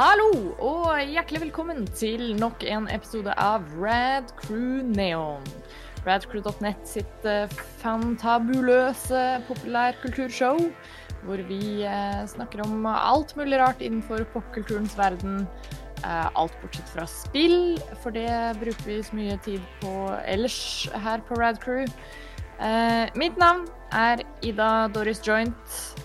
Hallo og hjertelig velkommen til nok en episode av Rad Crew Neon. Radcrew.net sitt eh, fantabuløse populærkulturshow, hvor vi eh, snakker om alt mulig rart innenfor popkulturens verden. Eh, alt bortsett fra spill, for det bruker vi så mye tid på ellers her på Radcrew. Eh, mitt navn er Ida Doris Joint.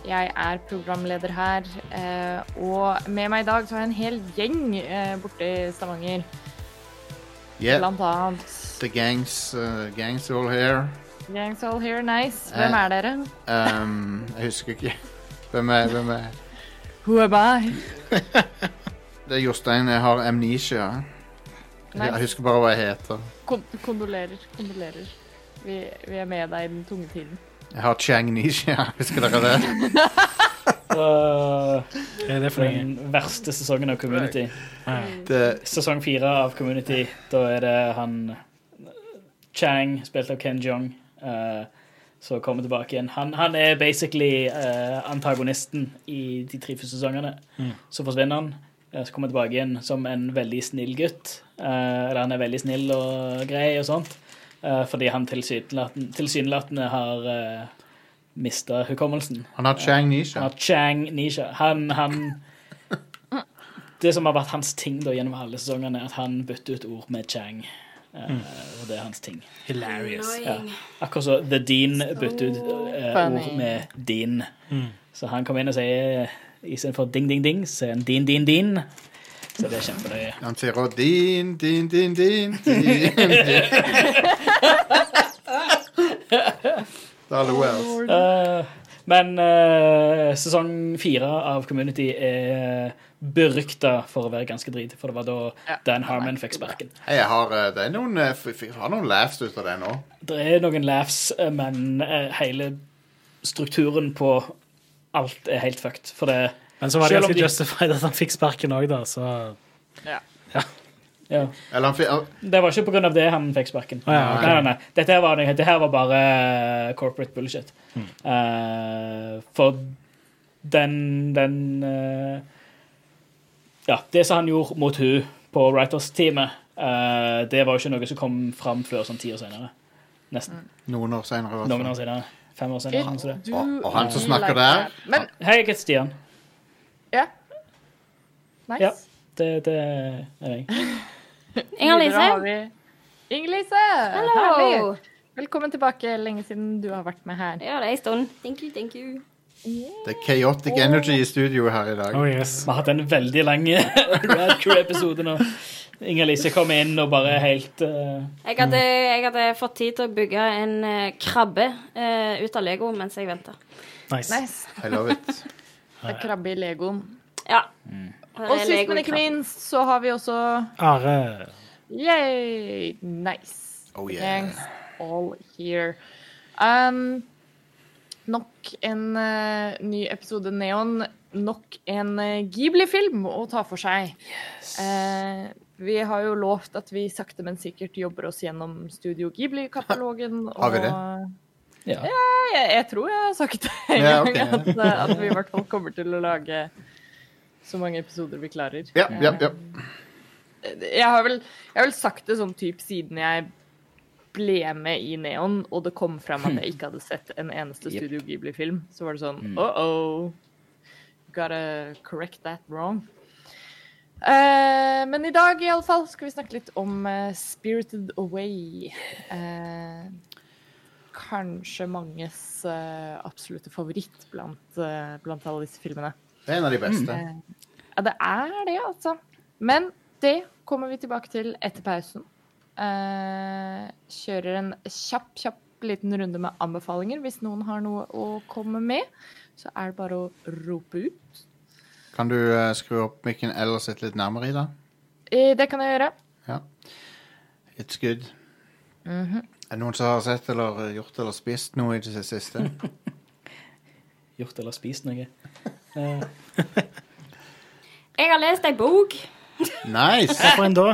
Jeg er programleder her. Uh, og med meg i dag så har jeg en hel gjeng uh, borte i Stavanger. Yeah, Blant annet the gangs, uh, gangs all here. Gangs all here, nice. Hvem er dere? Um, jeg husker ikke. Hvem er, hvem er Who am I? Det er Jostein. Jeg har amnesia. Nice. jeg husker bare hva jeg heter. Kon kondolerer. Kondolerer. Vi, vi er med deg i den tunge tiden. Jeg har changnesia. Husker dere det? Uh, Er det for den verste sesongen av Community? Sesong fire av Community, da er det han Chang, spilt av Ken Jeong, uh, som kommer tilbake igjen. Han, han er basically uh, antagonisten i de tre første sesongene. Mm. Så forsvinner han. eh, Så kommer han tilbake igjen som en veldig snill gutt. Eh, eller han er veldig snill og grei og sånt. Eh, fordi han tilsynelatende, har uh, mista hukommelsen. Han har Han changnesia. har Chang Nisha. Han, han Det som har vært hans ting da gjennom alle sesongene, er at han bytter ut ord med Chang. Eh, Og det er hans ting. Hilarious. Ja. Akkurat så The Dean bytter ut uh, ord med Dean. Mm. Så han kommer inn og sier istedenfor ding, ding, ding, så sier han din, din, din. Så det er kjempeløye. Han sier også din, din, din, din, din, din. Da lo jeg. altså. Eh, men eh, sesong fire av Community er berykta for å være ganske drit, for det var da Ja. Dan Harmon fikk sparken. Jeg har, eh, det er noen, eh, jeg har noen laughs ut av det nå. Det er noen laughs, eh, men eh, hele strukturen på alt er helt fucked. For det Men så var det ganske de- justified at han fikk sparken òg, da, så Ja. Ja. Eller han fi- Det var ikke pga. det han fikk sparken. Ah, ja, okay. Nei, nei, nei. Dette her var, dette her var bare corporate bullshit. Eh, for den, den uh, Ja, det som han gjorde mot hun på Writers-teamet, uh, det var jo ikke noe som kom fram før sånn ti år senere. Nesten. noen år senere. Noen år senere. Fem år senere. Han. Du Og- og han som snakker der? Men Hei, jeg heter Stian. ja. Nice. Ja. Det, det er jeg. Inger-Lise. Inger-Lise! Hallo. Velkommen tilbake. Lenge siden du har vært med her. Ja, det er en stund. Thank you, thank you. Det er chaotic energy i studio her i dag. Oh yes. Vi har hatt en veldig lang Rad Crew-episode nå. Inger-Lise kom inn og bare helt uh, Jeg hadde, jeg hadde fått tid til å bygge en eh, krabbe uh, ut av Lego mens jeg venta. Nice. Nice. I love it. Det er krabbe i legoen. Ja. Mm. Og sist, men ikke minst, så har vi også Are. Yay! Nice. Oh, yeah. Thanks all here. Um, nok en uh, ny episode Neon. Nok en uh, Ghibli-film å ta for seg. Eh, vi har jo lovt at vi sakte, men sikkert jobber oss gjennom Studio Ghibli-katalogen. Har vi det? og- Ja. Jeg, jeg tror jeg har sagt det en Ja, gang, at, eh, at vi i hvert fall kommer til å lage så mange episoder vi klarer. Ja, ja, ja. jeg har vel, jeg har vel sagt det sånn typ siden jeg ble med i Neon, og det kom frem at jeg ikke hadde sett en eneste Yep. Studio Ghibli-film. Så var det sånn Mm. uh-oh. Gotta correct that wrong. Uh, men i dag i alle fall skal vi snakke litt om uh, Spirited Away. Uh, kanskje manges eh, absolutte favoritt blant, eh, blant alle disse filmene. Det er en av de beste. Mm. Ja, det er det, altså. Men det kommer vi tilbake til etter pausen. Eh, kjører en kjapp, kjapp liten runde med anbefalinger. Hvis noen har noe å komme med, så er det bare å rope ut. Kan du eh, skru opp mikken eller sitte litt nærmere i da? Eh, det kan jeg gjøre. Ja. It's good. Mhm. Er det noen som har sett eller eh, gjort eller spist noe i det siste? Gjort eller spist noe. Eh, Jeg har lest ei bok. Nice! Hvorfor en da?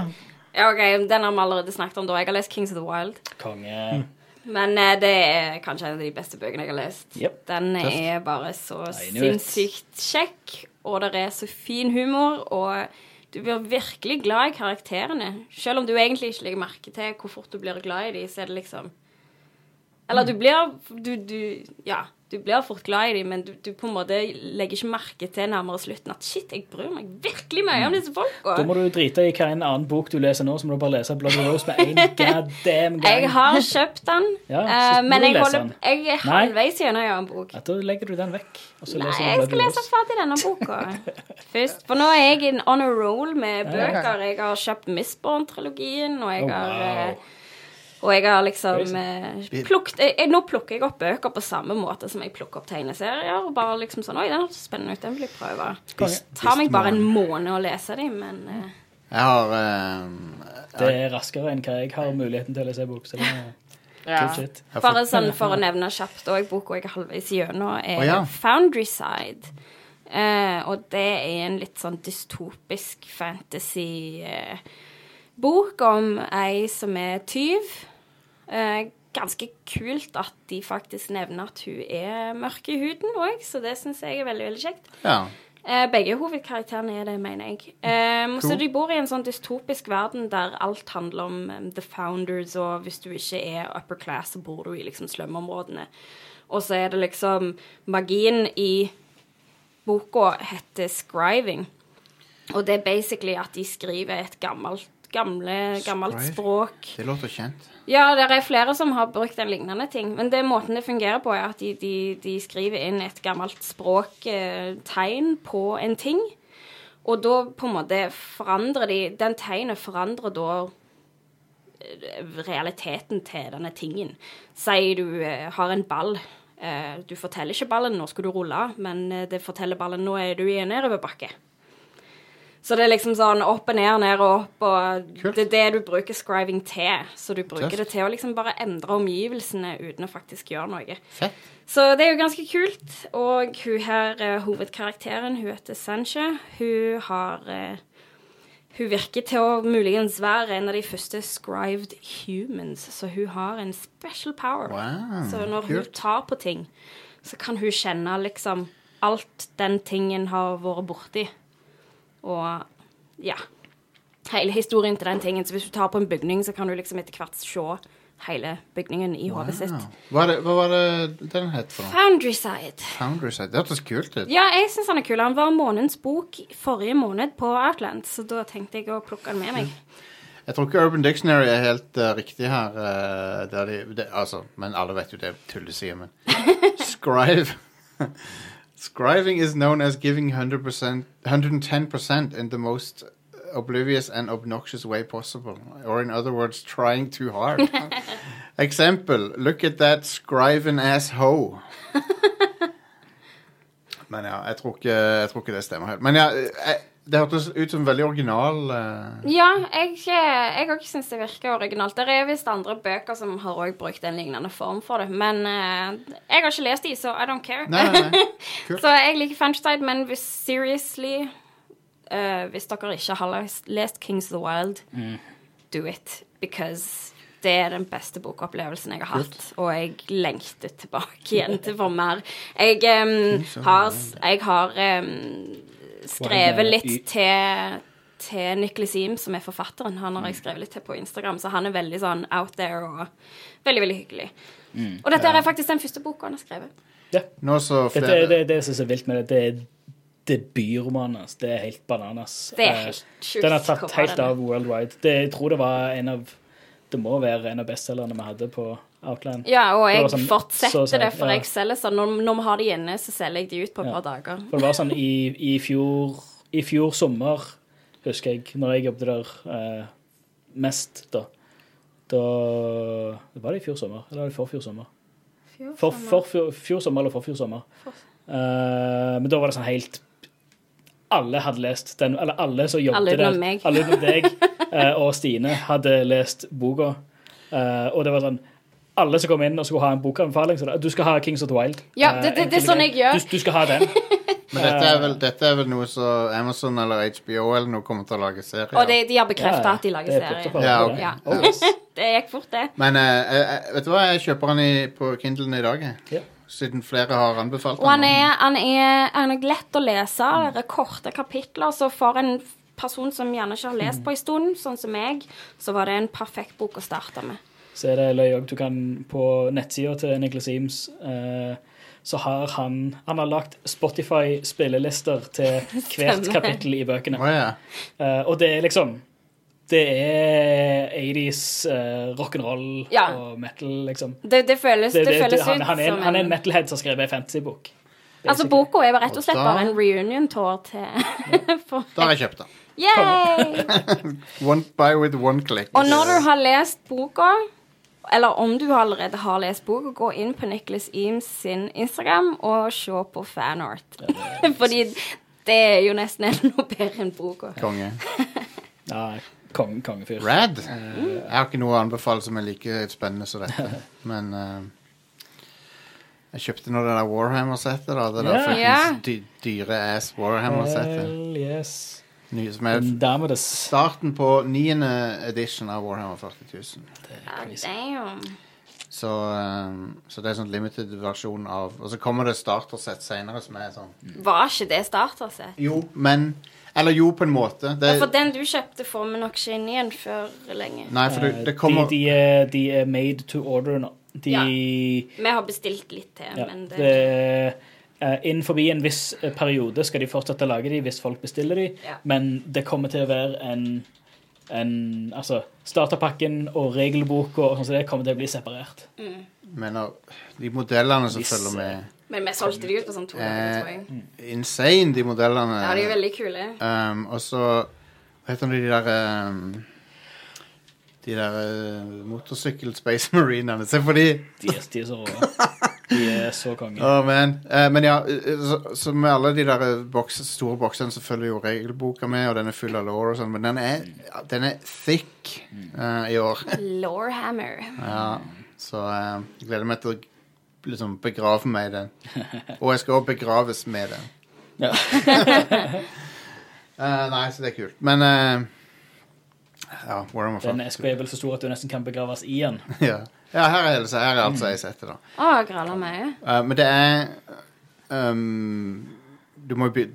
Ja, ok, Den har vi allerede snakket om da. Jeg har lest Kings of the Wild. konge. Men eh, det er kanskje en av de beste bøkene jeg har lest. Yep. Den er bare så I knew it. sinnssykt kjekk og det er så fin humor, og du blir virkelig glad i karakterene. Selv om du egentlig ikke legger merke til hvor fort du blir glad i dem, så er det liksom Eller du blir du, du, Ja, du blir fort glad i dem, men du, du på en måte legger ikke merke til nærmere slutten at shit, jeg bryr meg virkelig mye om disse folka. Da må du drite i hva en annen bok du leser nå, så må du bare lese Bloody Rose med en goddamn gang. Jeg har kjøpt den, Ja, uh, men jeg, holder, den. jeg er halvveis gjennom en bok. Ja, da legger du den vekk. Og så Nei, jeg skal lese ferdig denne boka først. For nå er jeg in on a roll med bøker. Jeg har kjøpt Mistborn-trilogien, og jeg Oh, har wow. Eh, og jeg har liksom eh, plukket, jeg, Nå plukker jeg opp bøker på samme måte som jeg plukker opp tegneserier. Og bare liksom sånn Oi, den hørtes spennende ut. Den vil jeg prøve. Det tar meg bare en måned å lese dem, men eh, Jeg har eh, Det er raskere enn hva jeg har muligheten til å lese bok. Så det er Ja. Bare sånn for å nevne kjapt òg, boka jeg er halvveis gjennom, er oh, ja. Foundry Side. Eh, og det er en litt sånn dystopisk fantasy-bok om ei som er tyv. Eh, ganske kult at de faktisk nevner at hun er mørk i huden òg, så det syns jeg er veldig, veldig kjekt. Ja. Eh, begge hovedkarakterene er det, mener jeg. Um, Så de bor i en sånn dystopisk verden der alt handler om um, the founders, og hvis du ikke er upper class, så bor du i liksom slumområdene. Og så er det liksom Magien i boka heter scriving. Og det er basically at de skriver et gammelt, gamle, gammelt Scribe. språk. Det låter kjent. Ja, det er flere som har brukt en lignende ting. Men det måten det fungerer på, er at de, de, de skriver inn et gammelt språktegn på en ting. Og da på en måte forandrer de Den tegnet forandrer da eh, realiteten til denne tingen. Si du eh, har en ball. Eh, du forteller ikke ballen 'nå skal du rulle', men eh, det forteller ballen 'nå er du i en nedoverbakke'. Så det er liksom sånn opp og ned, ned og opp, og Kult. det er det du bruker scriving til. Så du bruker Tøft. det til å liksom bare endre omgivelsene uten å faktisk gjøre noe. Fett. Så det er jo ganske kult. Og hun her, eh, hovedkarakteren, hun heter Sanche. Hun har eh, Hun virker til å muligens være en av de første scrived humans, så hun har en special power. Wow, så når hun tar på ting, så kan hun kjenne liksom alt den tingen har vært borti. Og ja. Hele historien til den tingen. Så hvis du tar på en bygning, så kan du liksom etter hvert se hele bygningen i hodet sitt. Hva, er det, hva var det den het for noe? Foundryside. Foundryside. Foundry Side. Det hørtes kult ut. Ja, jeg syns han er kul. Han var månedens bok forrige måned på Outland, så da tenkte jeg å plukke han med meg. Jeg tror ikke Urban Dictionary er helt uh, riktig her. Uh, der de, det, altså, men alle vet jo det er tullesier, men Scrive Scriving is known as giving 100%, 110% in the most oblivious and obnoxious way possible. Or in other words, trying too hard. Example, Look at that scriven ass hoe. Men ja, jeg tror ikke, jeg tror ikke det stemmer helt. Men ja, eh, det hørtes ut som veldig original. uh... Ja, jeg, jeg òg syns det virker originalt. Det er visst andre bøker som har også brukt en lignende form for det, men uh, jeg har ikke lest de, så I don't care. Nei, nei, nei. Cool. så jeg liker Fantaside, men hvis seriously uh, Hvis dere ikke har lest, Kings of the Wild, do it. Because det er den beste bokopplevelsen jeg har hatt, og jeg lengter tilbake igjen til for mer. Jeg um, har, jeg har em, skrevet litt til til Nicholas Eam, som er forfatteren. Han har jeg skrevet litt til på Instagram, så han er veldig sånn out there og veldig, veldig hyggelig. Og dette er faktisk den første boka han har skrevet. Ja. Så Dette er det, det jeg er vilt med det. Det er debutromanen hans. Det er helt bananas. Det er Eh, helt sjukt. Den er tatt helt av worldwide. Det, jeg tror det var en av Det må være en av bestselgerne vi hadde på Outland. Ja, og jeg sånn- så fortsetter si, det, for ja. jeg selger sånn. Når, når vi har de inne, så selger jeg de ut på et Ja. par dager. For det var sånn i, i fjor I fjor sommer, husker jeg, når jeg jobbet der eh, mest, da Da Var det i fjor sommer? Eller var det forfjor sommer? For, for, fjor, fjor sommer eller forfjor sommer. Eh, men da var det sånn helt Alle hadde lest den, eller alle som jobbet Alle der, alle utenom deg eh, og Stine, hadde lest boka. Eh, og det var sånn alle som kom inn og skulle ha en bokanbefaling, så da, du skal ha Kings of the Wild. Ja, Eh, det- det- det er sånn jeg gjør. Du, du skal ha den. Men dette er, vel, dette er vel noe så Amazon eller HBO eller noe kommer til å lage serie Og av. de, har bekrefta Ja, at de lager er serie. Ja, det. Ja. Oh, yes. Det gikk fort, det. Men uh, uh, vet du hva, jeg kjøper den i, på Kindlen i dag. Ja. siden flere har anbefalt Og han den. er, han, er, han er lett å lese. Det er korte kapitler. Så for en person som gjerne ikke har lest på en stund, sånn som meg, så var det en perfekt bok å starte med. Så er det løye òg. Du kan på nettsida til Nicholas Eames eh, så har han Han har lagt Spotify-spillelister til hvert kapittel i bøkene. Oh, yeah. Eh, og det er liksom Det er 80s eh, rock'n'roll Ja. og metal, liksom. Det, det føles, det, Det- det- føles han, ut han, er, som han er en metalhead som har skrevet ei fantasybok. Altså, boka er rett og slett Og da- bare en reunion-tour til for, Da har jeg kjøpt den. Yay! One by with one click. Og når du har lest boka, eller om du allerede har lest boka, gå inn på Nicholas Eames sin Instagram og se på fanart. Fordi det er jo nesten enda bedre enn boka. Konge. Nei, kong, kongefyr. Rad. Jeg har ikke noe å anbefale som er like spennende som dette. Men uh, jeg kjøpte nå det der Warhammer-settet. da Det der yeah. fuckings Ja. dyre ass Warhammer-settet. Hell yes. Ny- Som er Damedes. starten på niende edition av Warhammer 40 000. Ja, damn. Så, um, så det er sånn limited versjon av Og så kommer det startersett senere som er sånn Var ikke det startersett? Jo, men Eller jo, på en måte. Det, Ja, for den du kjøpte, får vi nok ikke inn igjen før lenge. nei, for det, Eh, det kommer de, de, er, de er made to order nå. De Ja. ja. Vi har bestilt litt til, men det, det Innenfor en viss eh, periode skal de fortsette å lage de hvis folk bestiller de, Ja. men det kommer til å være en, en Altså, starterpakken og regelboka og sånn som det kommer til å bli separert. men De modellene som Hvis, følger med Men vi solgte de ut på sånn to dager, tror. Insane, de modellene. Ja, de er veldig kule. Um, og så Hva heter de der um, De der uh, motorsykkel Space Marinene. Se på de! De er, de er så rå. De er så konge. Å, man. Eh, men ja, eh, så, så med alle de der eh, boks, store boksene så følger jo regelboka med, og den er full av law og sånn, men den er, den er thick eh, i år. Lawhammer. Ja, så eh, jeg gleder meg til å liksom begrave meg i den. Og jeg skal også begraves med den. Ja. Eh, nei, så det er kult. Men eh, Ja, Warhammer Den 40. er vel så stor at du nesten kan begraves i den. ja. ja, her er, det, her er altså jeg setter, da. Å, gralla meg. Uh, men det er um, Du må jo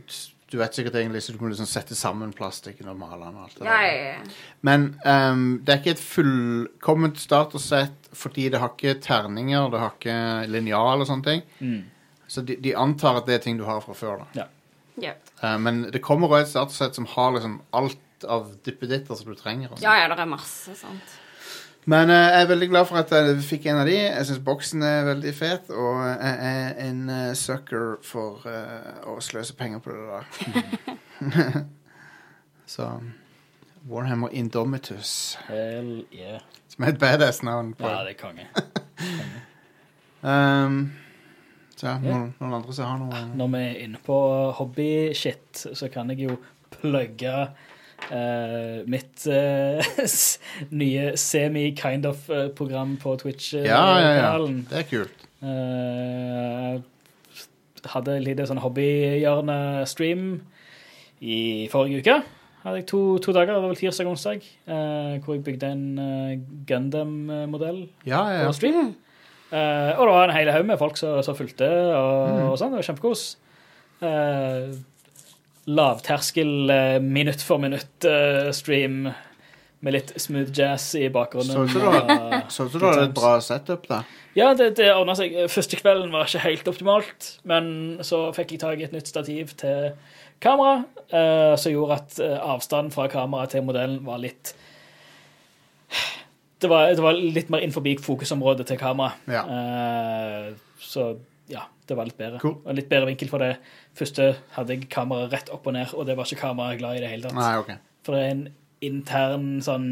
Du vet sikkert egentlig så du må liksom sette sammen plastikken og male den og alt det Ja, der. ja, ja. Men um, det er ikke et fullkomment startersett fordi det har ikke terninger, det har ikke linjal og sånne ting. Mm. Så de, de antar at det er ting du har fra før. da. Ja. Yep. Uh, men det kommer også et startersett som har liksom alt av duppeditter som du trenger. og sånn. ja, ja, det er masse sånt. Men eh, jeg er veldig glad for at jeg fikk en av de. Jeg syns boksen er veldig fet, og jeg er en eh, sucker for eh, å sløse penger på det der. Så Warhammer Indomitus, Hell yeah. som er et badass-navn på Ja, det er konge. um, Så ja, noen, noen andre som har noe Når vi er inne på hobbyshit, så kan jeg jo plugge eh, mitt uh, nye semi-kind of-program på Ja, ja, ja. Twitch-kanalen. Det er kult. Uh, hadde et lite sånn hobbyhjørne-stream i forrige uke. Hadde jeg to, to dager, det var vel tirsdag og onsdag, eh, hvor jeg bygde en uh, Gundam-modell Ja, ja, på ja. stream. Eh, og det var en hel haug med folk som, som fulgte, og, og sånn. Det var kjempekos. Uh, lavterskel minutt for minutt-stream med litt smooth jazz i bakgrunnen. Så ut som du hadde et bra setup, da. ja, det, det ordna seg. Første kvelden var ikke helt optimalt, men så fikk jeg tak i et nytt stativ til kamera, uh, som gjorde at eh, avstanden fra kamera til modellen var litt Det var, det var litt mer innenfor fokusområdet til kamera. Ja. Uh, så ja, det var litt bedre. Cool. Og litt bedre vinkel for det. Første hadde jeg kameraet rett opp og ned, og det var ikke kameraet glad i det hele tatt. Nei, OK. For det er en intern sånn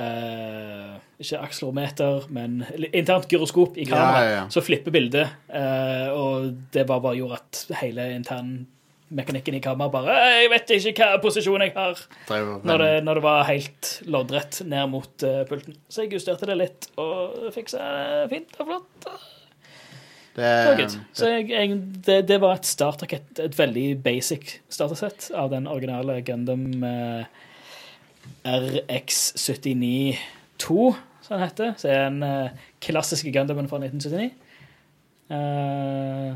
uh, Ikke akslometer, men internt gyroskop i kameraet Ja, ja, som flipper bildet. uh, og det bare, bare gjorde at hele internmekanikken i kameraet bare «Eh, Jeg vet ikke hva posisjon jeg har. Når det, når det var helt loddrett ned mot uh, pulten. Så jeg justerte det litt og fiksa det fint og flott. Det, Så jeg, jeg, det, det var et starter, et, veldig basic startersett av den originale Gundam eh, RX79-2, som den heter. Så er den eh, klassiske Gundamen fra 1979. Eh,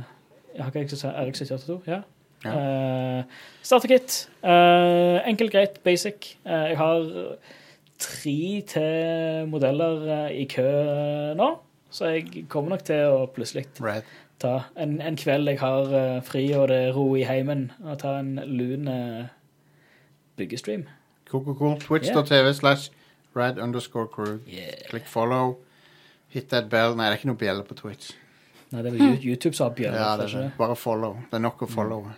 jeg har ikke RX78, ja. Ja. Eh, starterkit. Uh, enkelt, greit, basic. Eh, jeg har tre til modeller eh, i kø nå, så jeg kommer nok til å plutselig right. ta en, en kveld jeg har uh, fri og det er ro i heimen, og ta en lun uh, byggestream. Cool, cool, cool. Twitch.tv slash rad underscore crew. Yeah. Klikk follow. Hit that bell. Nei, det er ikke noe bjelle på Twitch. Nei, det er vel You- YouTube som har bjelle. Ja, det er det. Bare follow. Det er nok å followe.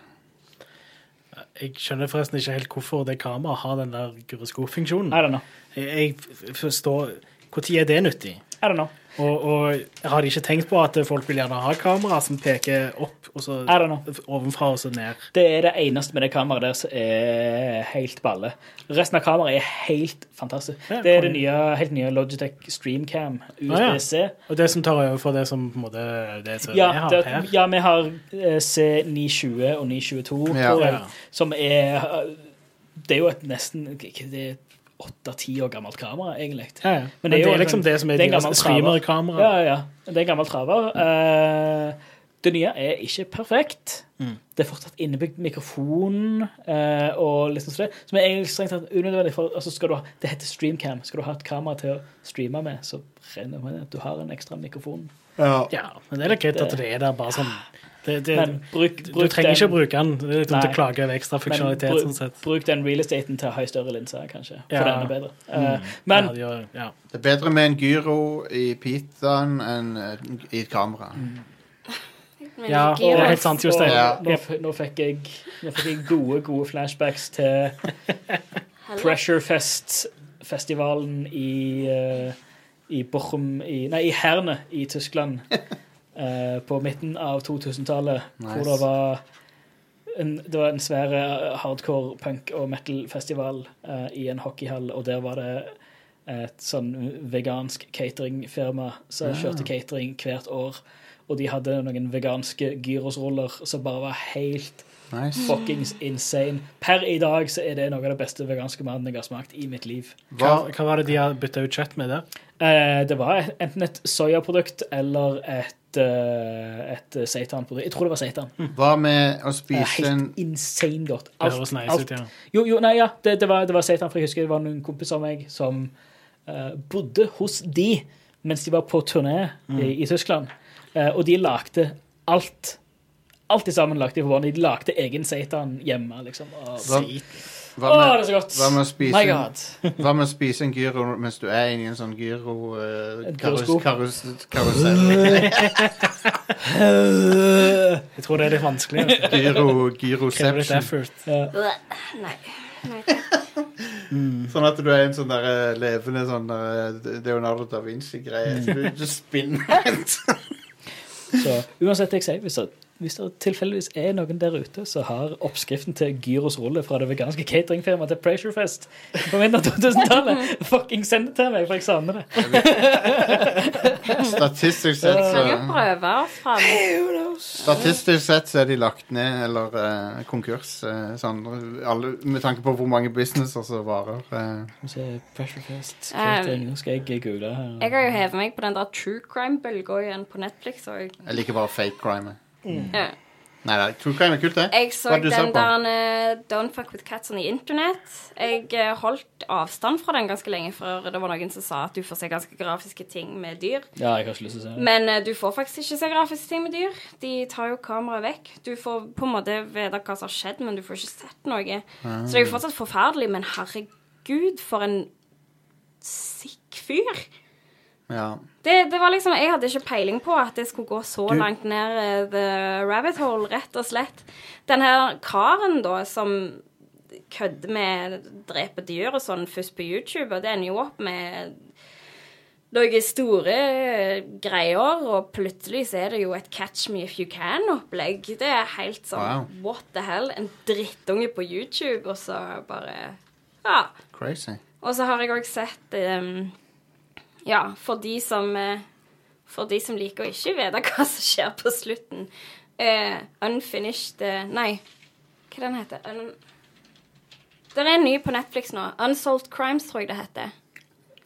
Jeg skjønner forresten ikke helt hvorfor det kameraet har den der gyroskopfunksjonen. I don't know. Jeg, jeg forstår Når er det nyttig? I don't know. Og, og har de ikke tenkt på at folk vil gjerne ha kamera som peker opp og så I don't know. ovenfra og så ned? Det er det eneste med det kameraet der som er helt balle. Resten av kameraet er helt fantastisk. Ja, Det er det nye, helt nye Logitech Streamcam Ah, ja. USB-C. Og det som tar over for det som på en måte det som Ja, har det, her. ja, vi har eh, C920 og 922, Ja. tror jeg, Ja. som er eh, Det er jo et nesten det er åtte-ti år gammelt kamera, egentlig. Ja, ja. Men Men, det er det jo er en- liksom det som er det er deres streamerkamera. Ja, ja. Det er en gammel traver. Uh, det nye er ikke perfekt. Mm. Det er fortsatt innebygd mikrofon uh, og liksom sånn. Som er egentlig strengt tatt unødvendig. For, altså skal du ha, det heter streamcam. Skal du ha et kamera til å streame med, så regner jeg med at du har en ekstra mikrofon. Ja. Ja, men det er litt greit at det er der bare sånn det, det, Men bruk, Du trenger den, ikke å bruke den. Det er litt dumt Nei. å klage over ekstra funksjonalitet. bruk, sånn sett. bruk den real estaten til å ha en større linse, kanskje. For Ja. den er bedre. Eh, Mm. men Ja, de gjør- ja. Det er bedre med en gyro i pitaen enn eh, i et kamera. Mm. Ja, det er helt sant, Jostein. Ja. nå, nå, fikk jeg, nå fikk jeg gode, gode flashbacks til Pressurefest-festivalen i, uh, i Bochum i, Nei, i Herne i Tyskland eh, på midten av 2000-tallet. Nice. Hvor det var en, det var en svær eh, hardcore punk- og metal-festival eh, i en hockeyhall, og der var det et sånn vegansk cateringfirma som kjørte catering hvert år. Og de hadde noen veganske gyrosruller som bare var helt Nice. fuckings insane. Per i dag så er det noe av det beste veganske maten jeg har smakt i mitt liv. Hva, Hva, var det de har bytta ut kjøtt med der? Eh, det var enten et soyaprodukt eller et, eh, et seitanprodukt. Jeg tror det var seitan. hva med å spise en helt insane godt. Det Alt, høres nice alt. ut, ja. Jo, jo, nei, ja, det, det, var, det var seitan, for jeg husker det var noen kompiser av meg som eh, bodde hos de mens de var på turné i, i Tyskland. Eh, og de lagde alt. Alt sammenlagt i lagde de. De lagde egen seitan hjemme, liksom. Åh, Hva, med, Å, det er så godt! hva med å spise My en- God. hva med å spise en gyro mens du er inni en sånn gyro uh, Et karus, gyroskop. karus, karusell? Jeg tror det er litt vanskelig. altså. Gyro, Krever litt gyroception. effort. Øh, Nei. Nei takk. Sånn at du er en sånn der eh, levende sånn der, Leonardo da Vinci-greie. Så Du, du spinner helt. Så uansett det jeg sier, hvis det, hvis det tilfeldigvis er noen der ute som har oppskriften til gyros rulle fra det veganske cateringfirmaet til Pressurefest på midten av 2000-tallet, fucking send det til meg, for jeg savner det. Statistisk sett så. Statistisk sett så er de lagt ned eller eh, konkurs. eh, sånn, alle, med tanke på hvor mange businesser som varer. eh. Så Pressurefest catering, nå skal jeg google her. Jeg har jo hevet meg på den der true crime-bølga igjen på Netflix. Og jeg, Jeg liker bare fake crime. Ja. Nei, da, true crime er kult, det. jeg så Hva den der eh, Don't Fuck With Cats on the Internet. Jeg eh, holdt avstand fra den ganske lenge, for det var noen som sa at du får se ganske grafiske ting med dyr. Ja, jeg har ikke lyst til å se det. Men eh, du får faktisk ikke se grafiske ting med dyr. De tar jo kameraet vekk. Du får på en måte vite hva som har skjedd, men du får ikke sett noe. Så det er jo fortsatt forferdelig, men herregud, for en sikk fyr. Ja. Det, det var liksom, Jeg hadde ikke peiling på at det skulle gå så Du- langt ned eh, the rabbit hole, rett og slett. Den her karen da, som kødder med drepe dyr og sånn først på YouTube, og det ender jo opp med noen store eh, greier, og plutselig så er det jo et Catch Me If You Can-opplegg. Det er helt sånn Wow. what the hell? En drittunge på YouTube, og så bare Ja. Crazy. Og så har jeg òg sett um, Ja, for de som eh, For de som liker å ikke vite hva som skjer på slutten. Uh, unfinished eh, Nei, hva den heter Un Det er en ny på Netflix nå. Unsolved Crimes, tror jeg det heter.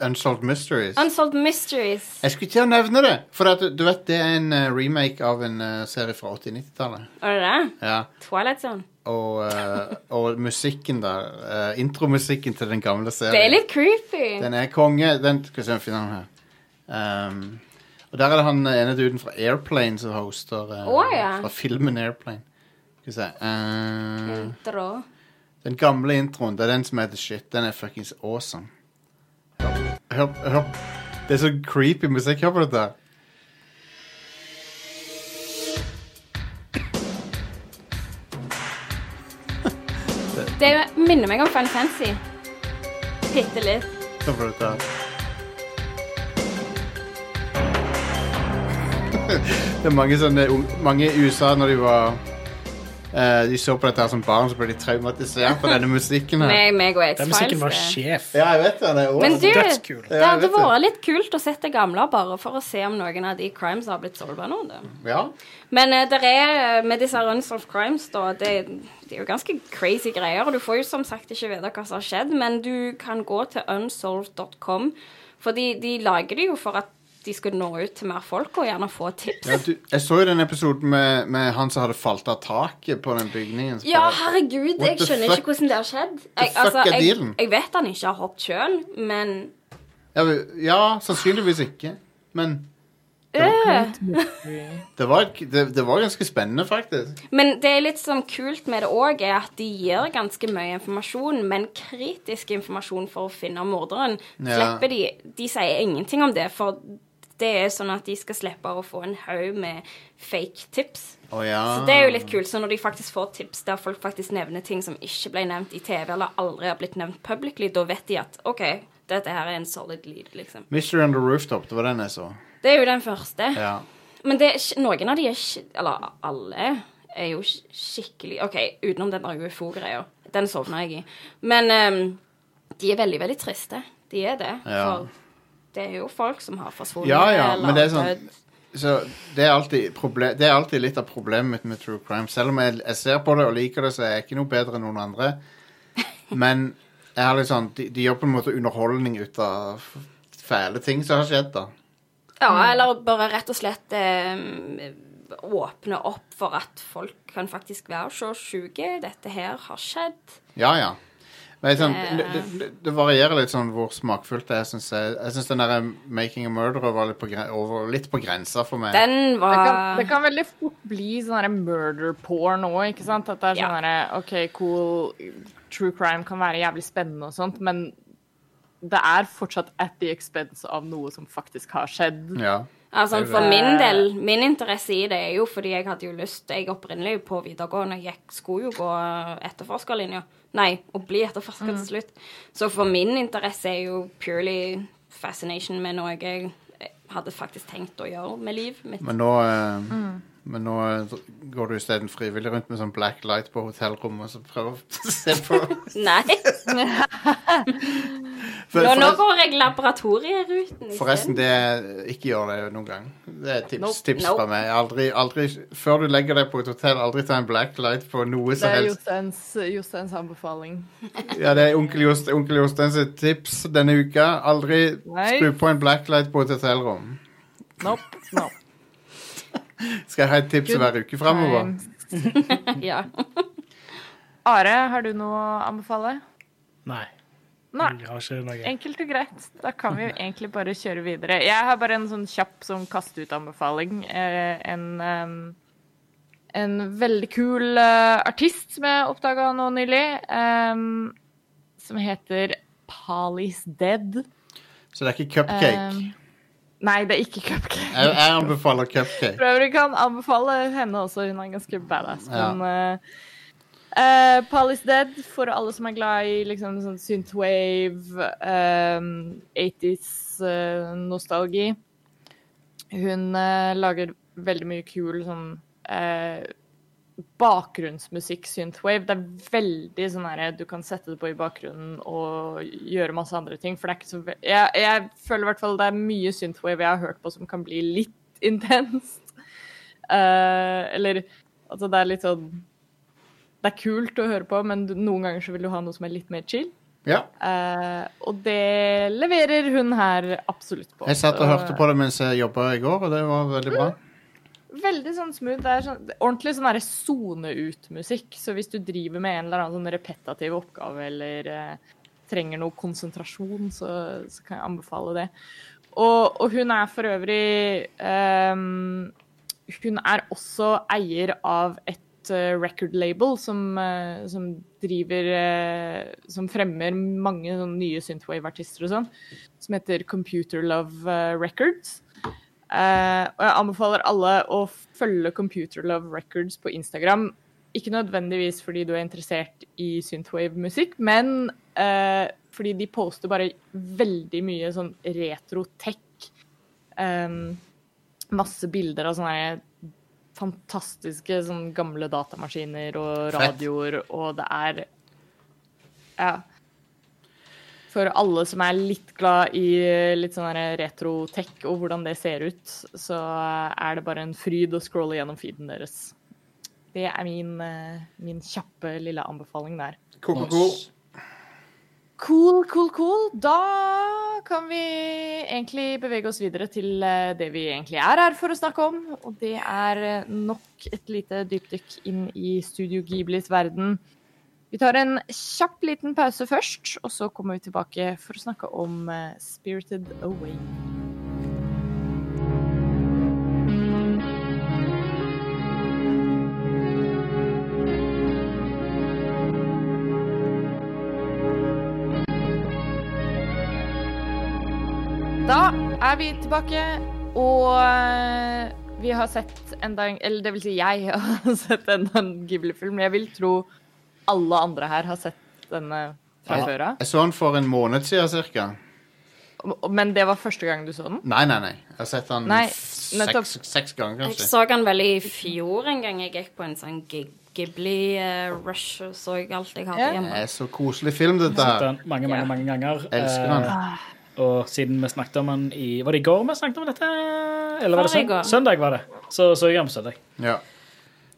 Unsolved Mysteries. Unsolved Mysteries. Jeg skulle til å nevne det, for at, du vet det er en remake av en serie fra 80-90-tallet. Er det det? Ja. Twilight Zone. Og, uh, og musikken der, uh, intromusikken til den gamle serien. Det er litt creepy. Den er konge. Den skal vi se om jeg finner den her. Um, og der er det han ene duden fra Airplane som hoster Uh, oh, ja. fra filmen Airplane. Skal vi se uh, Intro. Den gamle introen, det er den som heter shit. Den er fuckings awesome. Hør, hør, hør. Det er så creepy musikk. Hør på dette. Det minner meg om Fun Fancy. Bitte litt. Hør på dette. det er mange sånne Mange i USA når de var eh, De så på dette her som barn, så ble de traumatisert av denne musikken her. Meg, meg og Den musikken var X-Files. det. sjef. Ja, jeg vet det. det er Men awesome. du, Dødskul. det Ja, jeg hadde vet det. vært litt kult å sette gamle bare for å se om noen av de crimes har blitt solva nå. Ja. Men uh, det er eh, med disse unsolved crimes, da, det, det er jo ganske crazy greier. Og du får jo som sagt ikke vite hva som har skjedd, men du kan gå til unsolved.com, for de, de lager det jo for at de skulle nå ut til mer folk og gjerne få tips. Ja, du, jeg så jo den episoden med, med han som hadde falt av taket på den bygningen. Ja, herregud, What jeg skjønner fuck? ikke hvordan det har skjedd. Jeg, altså, jeg, jeg vet han ikke har hoppet sjøl, men ja, ja, sannsynligvis ikke. Men øh. det var, det, det var ganske spennende, faktisk. Men det er litt sånn kult med det òg, er at de gir ganske mye informasjon, men kritisk informasjon for å finne morderen. Ja. Slipper de De sier ingenting om det, for det er sånn at de skal slippe å få en haug med fake tips. Oh, ja. Så det er jo litt kult. Så når de faktisk får tips der folk faktisk nevner ting som ikke ble nevnt i TV, eller aldri har blitt nevnt publicly, da vet de at OK, dette her er en solid lead, liksom. Mystery on the Rooftop, det var den jeg så. Det er jo den første. Ja. Men det, noen av de er Eller alle er jo skikkelig OK, utenom den der UFO-greia. Den sovna jeg i. Men um, de er veldig, veldig triste. De er det. Ja. For det er jo folk som har forsvunnet Ja, ja, eller men det er sånn- dødd. Så det er, alltid proble- det er alltid litt av problemet mitt med true crime. Selv om jeg, jeg ser på det og liker det, så er jeg ikke noe bedre enn noen andre. Men jeg har litt sånn, de, de gjør på en måte underholdning ut av fæle ting som har skjedd, da. Ja, eller bare rett og slett eh, åpne opp for at folk kan faktisk være så sjuke. Dette her har skjedd. Ja, ja. Men sånn, Eh. det, det, det varierer litt sånn hvor smakfullt det er, syns jeg. Jeg syns den der 'Making a Murderer' var litt på, over, litt på grensa for meg. Den Det kan, det kan veldig fort bli sånn murder porn òg, ikke sant? At det er sånn Ja. derre OK, cool, true crime kan være jævlig spennende og sånt, men det er fortsatt at the expense av noe som faktisk har skjedd. Ja. Altså, for min del, min interesse i det er jo fordi jeg hadde jo lyst Jeg opprinnelig på videregående gikk, skulle jo gå etterforskerlinja. Nei, å bli etterforsker Mm. til slutt. Så for min interesse er jo purely fascination med noe jeg hadde faktisk tenkt å gjøre med livet mitt. Men nå, eh, men nå eh, går du isteden frivillig rundt med sånn black light på hotellrommet og så prøver å se på Nei, For, nå, nå går jeg laboratorieruten forresten, det ikke gjør det noen gang. Det er tips, Nope. tips Nope. fra meg. Aldri, aldri, før du legger deg på et hotell, aldri ta en blacklight på noe som helst. Det er Josteins anbefaling. Ja, det er onkel, Jost, onkel Jostein tips denne uka. Aldri Nei. skru på en blacklight på et hotellrom. Nope. nope. Skal jeg ha et tips Good hver uke framover? Ja. Are, har du noe å anbefale? Nei. Nei. Enkelt og greit. Da kan vi jo egentlig bare kjøre videre. Jeg har bare en sånn kjapp sånn kast-ut-anbefaling. Eh, en, en veldig kul eh, artist som jeg oppdaga nå nylig, ehm, som heter Palis Dead. Så det er ikke cupcake. Nei, det er ikke Cupcake. Jeg, jeg anbefaler cupcake. Prøver kan anbefale henne også, hun er ganske badass. Ja. Men eh, eh, Paul is Dead for alle som er glad i liksom sånn synthwave, um, 80s-nostalgi. hun uh, lager veldig mye kul sånn eh, bakgrunnsmusikk, synthwave. Det er veldig sånn herre Du kan sette det på i bakgrunnen og gjøre masse andre ting. For det er ikke så jeg, jeg føler i hvert fall det er mye synthwave jeg har hørt på som kan bli litt intenst. Eh, eller altså det er litt sånn Det er kult å høre på, men noen ganger så vil du ha noe som er litt mer chill. Ja. Eh, og det leverer hun her absolutt på. Jeg satt og hørte på det mens jeg jobba i går, og det var veldig bra. Veldig sånn smooth. Det er sånn, ordentlig sånn sone ut-musikk. Så hvis du driver med en eller annen sånn repetativ oppgave eller eh, trenger noe konsentrasjon, så, så kan jeg anbefale det. Og, og hun er for øvrig um, Hun er også eier av et record label som, eh, som driver eh, Som fremmer mange sånne nye synthwave-artister og sånn, som heter Computer Love eh, Records. Eh, og jeg anbefaler alle å følge Computer Love Records på Instagram. Ikke nødvendigvis fordi du er interessert i synthwave-musikk, men eh, fordi de poster bare veldig mye sånn retro-tech. Um, masse bilder av sånne fantastiske sånn gamle datamaskiner og Fett. radioer, og det er Ja. For alle som er litt glad i litt sånn retro-tech og hvordan det ser ut, så er det bare en fryd å scrolle gjennom feeden deres. Det er min, eh, min kjappe lille anbefaling der. Cool, cool, cool. Cool, cool. Da kan vi egentlig bevege oss videre til eh, det vi egentlig er her for å snakke om. Og det er eh, nok et lite dypdykk inn i Studio Ghiblis verden. Vi tar en kjapp liten pause først, og så kommer vi tilbake for å snakke om eh, Spirited Away. Er vi tilbake, og eh, vi har sett enda en Eller det vil si, jeg har sett enda en Ghibli-film. Jeg vil tro alle andre her har sett denne fra Ja. før av. Jeg så den for en måned siden cirka. Men det var første gang du så den? Nei, nei, nei. Jeg har sett den Nei, seks, seks ganger, Jeg så den vel i fjor en gang jeg gikk på en sånn Ghibli-rush, og så alt jeg hadde Ja. Det hjemme. er så koselig film, dette her. mange, mange, Ja. mange ganger. Elsker Eh, den. Og siden vi snakket om den i Var det i går vi snakket om dette? Eller var det søndag? Søndag var det. Så så jeg den på søndag. Ja.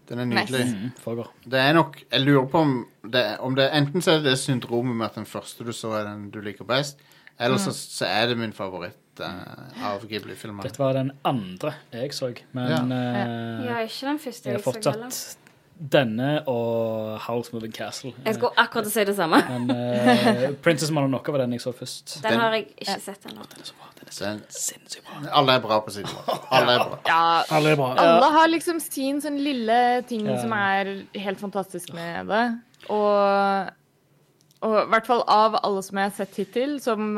Den er nydelig. Nice. Mm. Det er nok Jeg lurer på om det, om det Enten så er det syndromet med at den første du så, er den du liker best, eller så, så er det min favoritt eh, av Ghibli-filmer. Dette var den andre jeg så, men eh, Ja, ikke den første jeg jeg heller. fortsatt denne og Howl's Moving Castle. Jeg skulle akkurat si det samme. Men uh, Princess Mononoke var den jeg så først. Den Den- har jeg ikke sett ennå. Den er så bra. Den er så sinnssykt bra. alle er bra på sin måte. Alle er bra. Ja, Alle er bra. alle har liksom sin sånn lille ting Ja. som er helt fantastisk med det. Og, og i hvert fall av alle som jeg har sett hittil, som,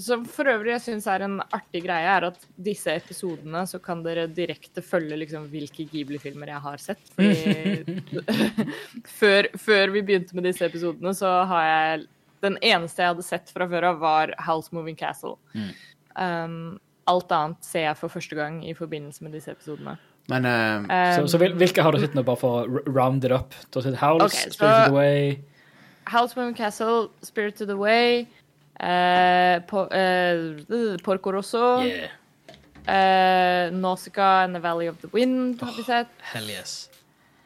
som for øvrig jeg syns er en artig greie, er at disse episodene så kan dere direkte følge liksom hvilke Ghibli-filmer jeg har sett. Fordi før, før vi begynte med disse episodene, så har jeg Den eneste jeg hadde sett fra før av, var House Moving Castle. Um, alt annet ser jeg for første gang i forbindelse med disse episodene. Men eh, Så, Um, så hvil- hvilke har du sett nå, bare for å round it up? Du har sett Howls, Spirit of Spirited Away House Moving Castle, Spirited Away, eh, po eh, Porco Rosso, Yeah. eh, Nausicaa and The Valley of the Wind har vi sett. Hell yes.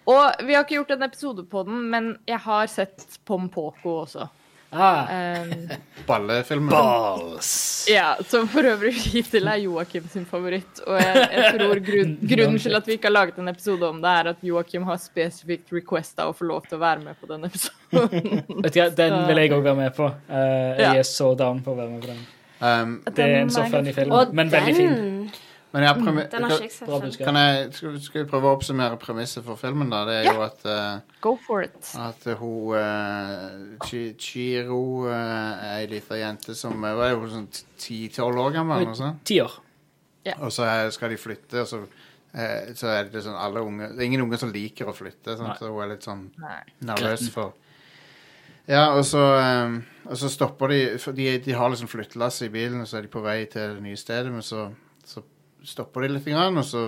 Og vi har ikke gjort en episode på den, men jeg har sett Pom Poko også. Ah, Um, ballefilmer balls. ja, Som for øvrig hittil er Joakim sin favoritt. Og jeg, jeg tror grunn, grunnen til at vi ikke har laget en episode om det, er at Joakim har spesifikt requesta å få lov til å være med på den episoden. Vet du, den vil jeg òg være med på. Uh, jeg Ja. er så down på å være med på den. um, Det er en så funny film, Og men veldig fin. Men jeg premi den har ikke jeg sett. Bra ennå. budskap. kan jeg, skal, skal vi prøve å oppsummere premisset for filmen? da? Det er Ja. jo at, eh, Go for it. at hun uh, Chi- Chiro eh, er ei lita jente som eh, er hun, sånn ti-tolv år gammel? eller noe sånt? Ti år. Og så er- skal de flytte, og så, eh, så er det sånn alle unge Det er ingen unge som liker å flytte, Nei. sant? så hun er litt sånn Nei. nervøs Gretten. for Ja, og så, eh, og så stopper de for de, de har liksom flyttelass i bilen, og så er de på vei til det nye stedet, men så stopper de litt, og så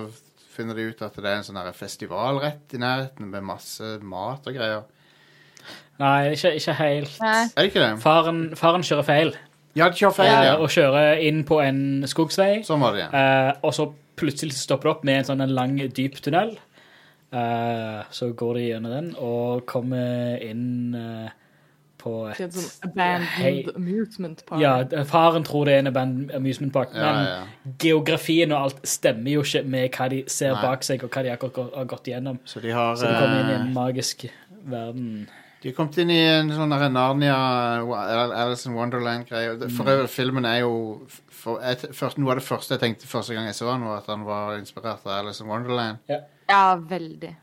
finner de ut at det er en sånn festivalrett festival rett i nærheten med masse mat og greier. Nei, ikke, ikke helt. Nei. Er det ikke det? Faren, faren kjører feil, Ja, de kjører feil, eh, ja. og kjører inn på en skogsvei. Sånn var det, ja. Eh, og så plutselig stopper det opp med en sånn en lang, dyp tunnel. Eh, så går de gjennom den og kommer inn på et et sånn abandoned Hei. amusement park. Ja, faren tror det er en abandoned amusement park, Ja, men ja, ja. geografien og alt stemmer jo ikke med hva de ser Nei. bak seg, og hva de akkurat har gått gjennom. Så de har Så de kommer inn i eh, en magisk verden. De har kommet inn i en sånn Narnia Alice in Wonderland-greie. For øvrig, filmen er jo for, et, for, Noe av det første jeg tenkte første gang jeg så den, var at han var inspirert av Alice in Wonderland. Ja, veldig.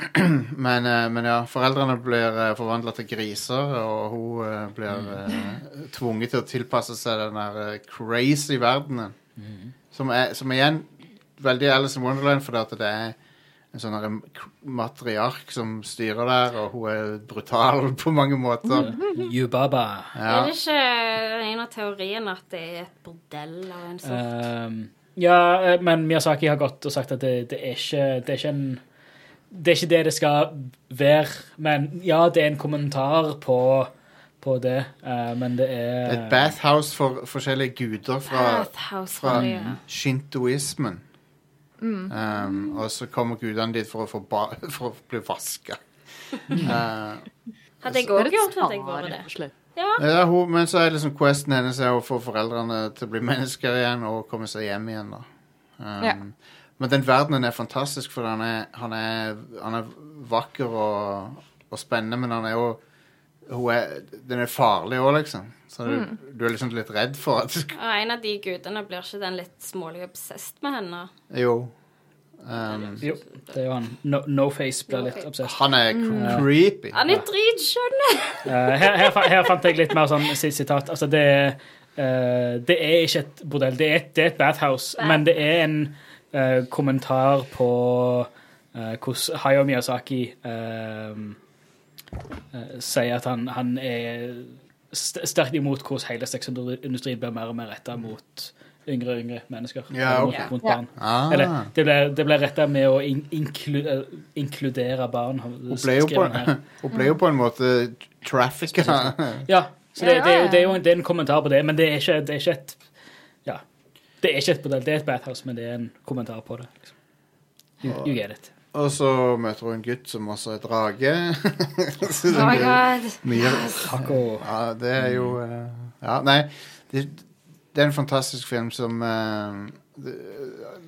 Men, eh, men ja, foreldrene blir uh, forvandla til griser, og hun eh, blir Mm. eh, tvunget til å tilpasse seg den der eh, crazy verdenen. Mm. Som, er, som igjen veldig Alice in Wonderland, fordi at det er en sånn matriark som styrer der, og hun er brutal på mange måter. Yubaba. Ja. Er det ikke en av teoriene at det er et bordell av en sort? Um, ja, eh, men Miyazaki har gått og sagt at det, det, er ikke, det er ikke en Det er ikke det det skal være, men ja, det er en kommentar på, på det, uh, men det er Et bathhouse for forskjellige guder fra, fra ja. shintoismen. Um, og så kommer gudene dit for å, få ba for å bli vaska. Uh, Hadde jeg Det òg gjort at jeg var det. Ja. ja, hun, men så er liksom questen hennes er å få foreldrene til å bli mennesker igjen og komme seg hjem igjen. da. Um, Ja. Men den verdenen er fantastisk, for han er, han er, han er vakker og, og spennende, men han er jo hun er, Den er farlig òg, liksom. Så du, du er liksom litt redd for at Og en av de gudene blir ikke den litt smålig obsessed med henne? Jo. Um, Jo, det er jo han. No, no-face blir litt obsessed. han er creepy. Han er dritskjønn! Eh, her, her, her fant jeg litt mer sånn si- sitat. Altså, det, uh, det er ikke et bordell, det er et, det er et bathhouse, Bad. men det er en eh, kommentar på eh, hvordan Hayao Miyazaki eh, eh, sier at han, han er st sterkt imot hvordan hele sexindustrien blir mer og mer retta mot yngre og yngre mennesker. Ja, okay. ok. mot, mot barn. Ah. Eller det ble, det ble retta med å in inklu eh, inkludere barn. Hun ble, jo på, en måte trafficka. Ja, så det, det, det, er jo, det er jo en, er en kommentar på det, men det er ikke, det er ikke et Ja. Det er ikke et bordell, det er et bathhouse, men det er en kommentar på det. Liksom. You, you get it. Og så møter hun en gutt som også er drage. Så det Oh my blir god. mye Taco. Ja, det er jo eh, Ja, nei. Det, det er en fantastisk film som eh, det,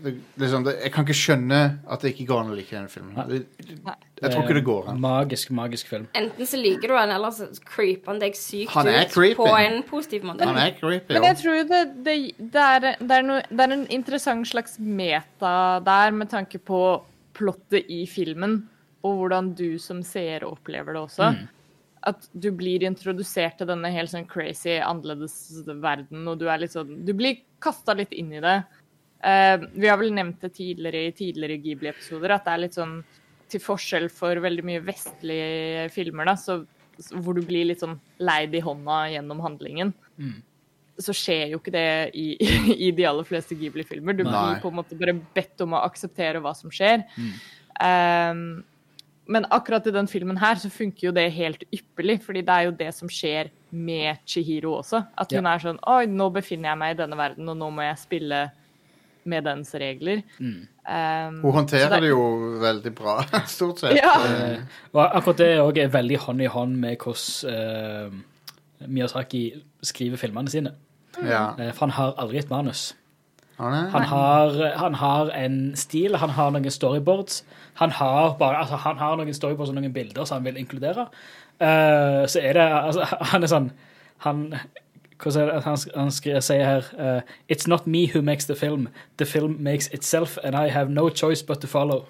det, liksom, det, Jeg kan ikke skjønne at det ikke går an å like den filmen. Nei. Det, jeg tror ikke det går an. Magisk, magisk film. Enten så liker du han, eller så creeper han deg sykt Han ut creepy. på en positiv måte. Han er creepy. Men jeg tror det, det, det, er, det, er no, det er en interessant slags meta der, med tanke på plottet i filmen, og hvordan du som seer opplever det også. At du blir introdusert til denne helt sånn crazy, annerledes verden, og du er litt sånn Du blir kasta litt inn i det. Eh, vi har vel nevnt det tidligere i tidligere Ghibli-episoder, at det er litt sånn til forskjell for veldig mye vestlige filmer, da, så, hvor du blir litt sånn leid i hånda gjennom handlingen så skjer jo ikke det i, i de aller fleste Ghibli-filmer. Du blir på en måte bare bedt om å akseptere hva som skjer. Um, men akkurat i den filmen her så funker jo det helt ypperlig, fordi det er jo det som skjer med Chihiro også. At hun Ja. er sånn Oi, nå befinner jeg meg i denne verden, og nå må jeg spille med dens regler. Um, Hun håndterer det jo veldig bra, stort sett. Ja. Uh, Og akkurat det òg er veldig hånd i hånd med hvordan uh, Miyazaki skriver filmene sine. ja. Uh, for han har aldri et manus. Han har, han har en stil, han har noen storyboards. Han har, bare, altså, han har noen storyboards og noen bilder som han vil inkludere. Eh, så er det altså, Han er sånn Han, det, han, han sier her uh, It's not me who makes the film. The film makes itself, and I have no choice but to follow.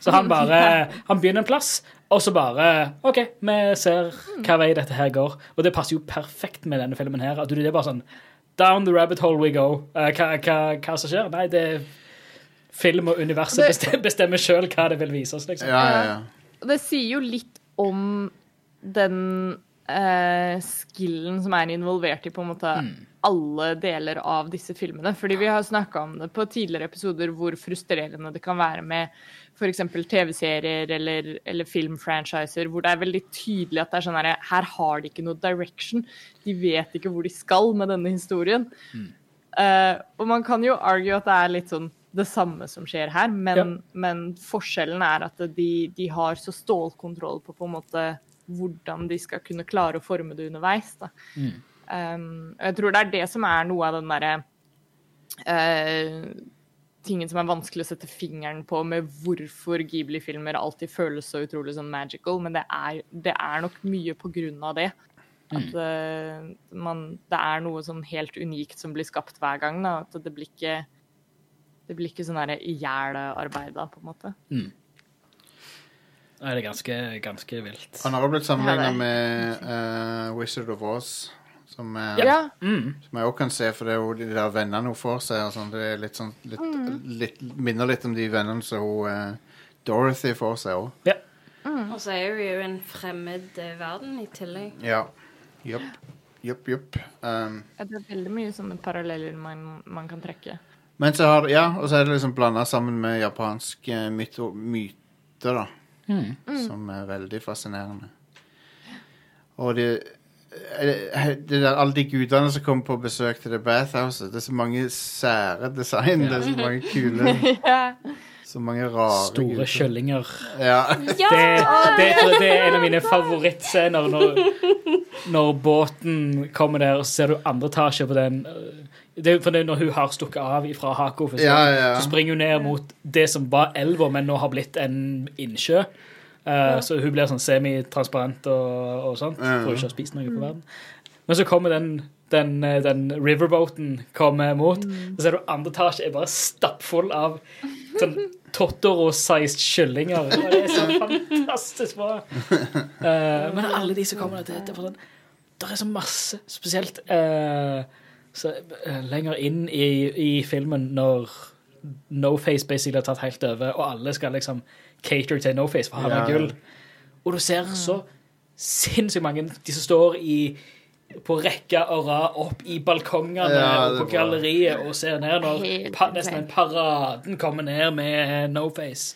Så han bare Han begynner en plass, og så bare OK, vi ser hva vei dette her går. Og det passer jo perfekt med denne filmen her. At du, det er bare sånn Down the rabbit hole we go. Uh, hva, hva, hva som skjer? Nei, det er film og universet Det- bestemmer, bestemmer sjøl hva det vil vise oss, liksom. ja, ja, ja. Det sier jo litt om den eh, skillen som er involvert i på en måte alle deler av disse filmene. Fordi vi har snakka om det på tidligere episoder hvor frustrerende det kan være med f.eks. TV-serier eller, eller filmfranchiser hvor det er veldig tydelig at det er sånn her, her har de ikke noe direction. De vet ikke hvor de skal med denne historien. Eh, og man kan jo argue at det er litt sånn det samme som skjer her, men, Ja. men forskjellen er at de, de har så stålkontroll på på en måte hvordan de skal kunne klare å forme det underveis. Da. Um, og jeg tror det er det som er noe av den derre uh, tingen som er vanskelig å sette fingeren på med hvorfor Ghibli-filmer alltid føles så utrolig sånn magical, men det er, det er nok mye på grunn av det. At eh, man, det er noe sånn helt unikt som blir skapt hver gang. Da. At det blir ikke det blir ikke sånn ihjel-arbeida, på en måte. Nei, det er ganske, ganske vilt. Han har også blitt sammenligna med eh, Wizard of Oz, som, eh, Ja. Mm. som jeg også kan se, for det er jo de der vennene hun får seg. Og sånn. det er litt sånn, litt, litt, minner litt om de vennene som hun, eh, Dorothy får seg òg. Og så er hun jo en fremmed eh, verden i tillegg. Ja. Jupp. Jupp, jupp. Um, Ja, Det er veldig mye sånne paralleller man, man kan trekke. men så har Ja, og så er det liksom blanda sammen med Japansk myto, myter, da. Mm. Som er veldig fascinerende. Og det, eh, det der, Alle de gudene som kommer på besøk til The Bathhouse, det er så mange sære design. Det er så mange kule ja. Så mange rare Store guder. kjøllinger. Ja! Ja. Det, det, det er en av mine favorittscener når, når båten kommer der, og så ser du andre etasje på den. Det er for det er når hun har stukket av fra Hako, så, Ja, ja, ja. så springer hun ned mot det som var elva, men nå har blitt en innsjø. Eh, Så hun blir sånn semitransparent og, og sånt, Ja. for ikke å ha spist noe på verden. Men så kommer den, den, eh, den riverboaten kommer mot, så ser du andre etasje er bare stappfull av sånn Totoro-sized kyllinger. Og det er så fantastisk bra. Uh, men alle de som kommer der, det, det er sånn Det er så masse, spesielt eh, så, eh, lenger inn i, i filmen, når No-Face basically har tatt helt over, og alle skal liksom cater til No-Face, for han ja. gull. Og du ser så sinnssykt mange De som står i på rekke og rad opp i balkongene Ja, og på er galleriet og ser ned når pa, nesten paraden kommer ned med No-Face.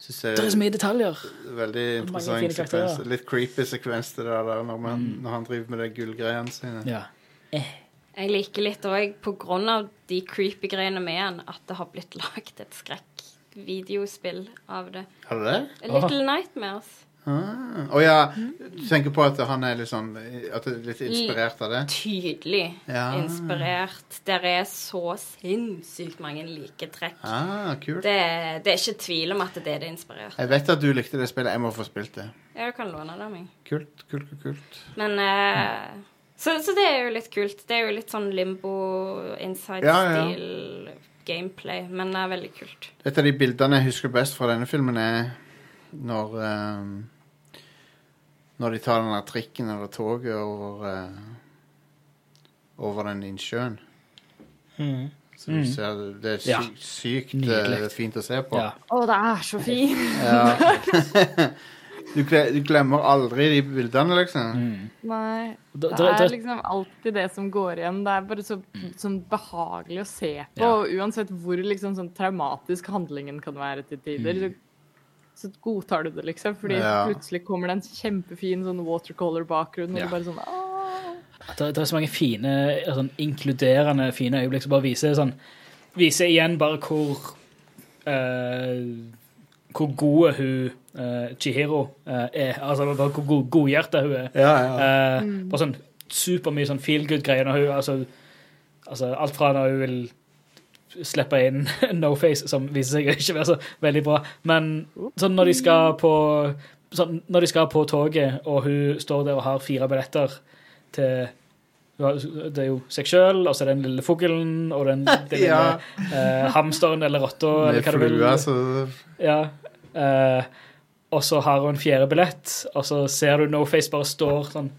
Det er så mye detaljer. er veldig interessant sekvens. Litt creepy sekvens det der, der når, man, når han driver med de gullgreiene sine. Ja. Jeg liker litt òg, på grunn av de creepy greiene med han, at det har blitt lagd et skrekkvideospill av det. Har du det? A Little Nightmares. Ah. oh, ja. Du tenker på at han er litt sånn At det er litt inspirert av det? Tydelig Ja. inspirert. Der er så sinnssykt mange liketrekk. Ah, kult. Det, det er ikke tvil om at det er det inspirert. Jeg vet at du likte det spillet. Jeg må få spilt det. Ja, du kan låne det av meg. Kult, kult, kult. kult. Men eh, så, så det er jo litt kult. Det er jo litt sånn limbo, inside-stil gameplay, men det er veldig kult. Et av de bildene jeg husker best fra denne filmen, er når um, Når de tar den der trikken eller toget over uh, Over den innsjøen. Så du ser, det er sy Ja. sykt eh, fint å se på. ja. Å, det er så fint! Du, gle- du glemmer aldri de bildene, liksom. Nei. Da- Det da- da- er liksom alltid det som går igjen. Det er bare så sånn behagelig å se på. Ja. Og uansett hvor liksom sånn traumatisk handlingen kan være til tider, så, så godtar du det, liksom. Fordi Ja. plutselig kommer det en kjempefin sånn watercolor-bakgrunn, og Ja. du bare sånn Åh. Det, det er så mange fine, sånn, inkluderende fine øyeblikk som bare viser sånn Viser igjen bare hvor eh, Hvor gode hun eh, Chihiro uh, er. Altså hvor god, godhjerta hun er. Ja, ja. Uh, Bare sånn supermye sånn feel good-greier når hun altså, altså alt fra når hun vil slippe inn No-Face, som viser seg å ikke være så veldig bra, men sånn når de skal på sånn, Når de skal på toget, og hun står der og har fire billetter til Det er jo seg sjøl, og så er det den lille fuglen, og den, den lille Ja. eh, hamsteren eller rotta, eller hva du vil. flua, så Ja. eh, og så har hun en fjerde billett, og så ser du No-Face bare står sånn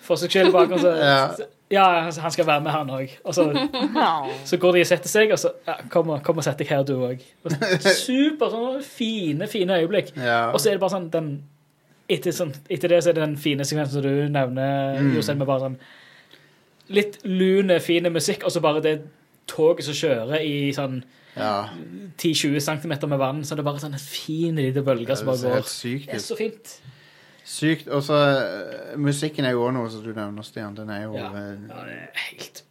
for seg selv bak. Og så, Ja. ja, han skal være med, han òg. Og så, så går de og setter seg, og så ja, kom, og- kom og sett deg her, du òg. Super sånn fine, fine øyeblikk. Ja. Og så er det bare sånn den etter, sånn etter det så er det den fine sekvensen som du nevner, Mm. Jostein, med bare sånn litt lune, fine musikk, og så bare det toget som kjører i sånn ja. 10-20 cm med vann, så det er bare sånn en fin liten bølge som Det bare går. sykt Det er så fint. Sykt. Og så eh, Musikken er jo også noe som du nevner, Stian. Den er jo Ja. eh, Ja, det er helt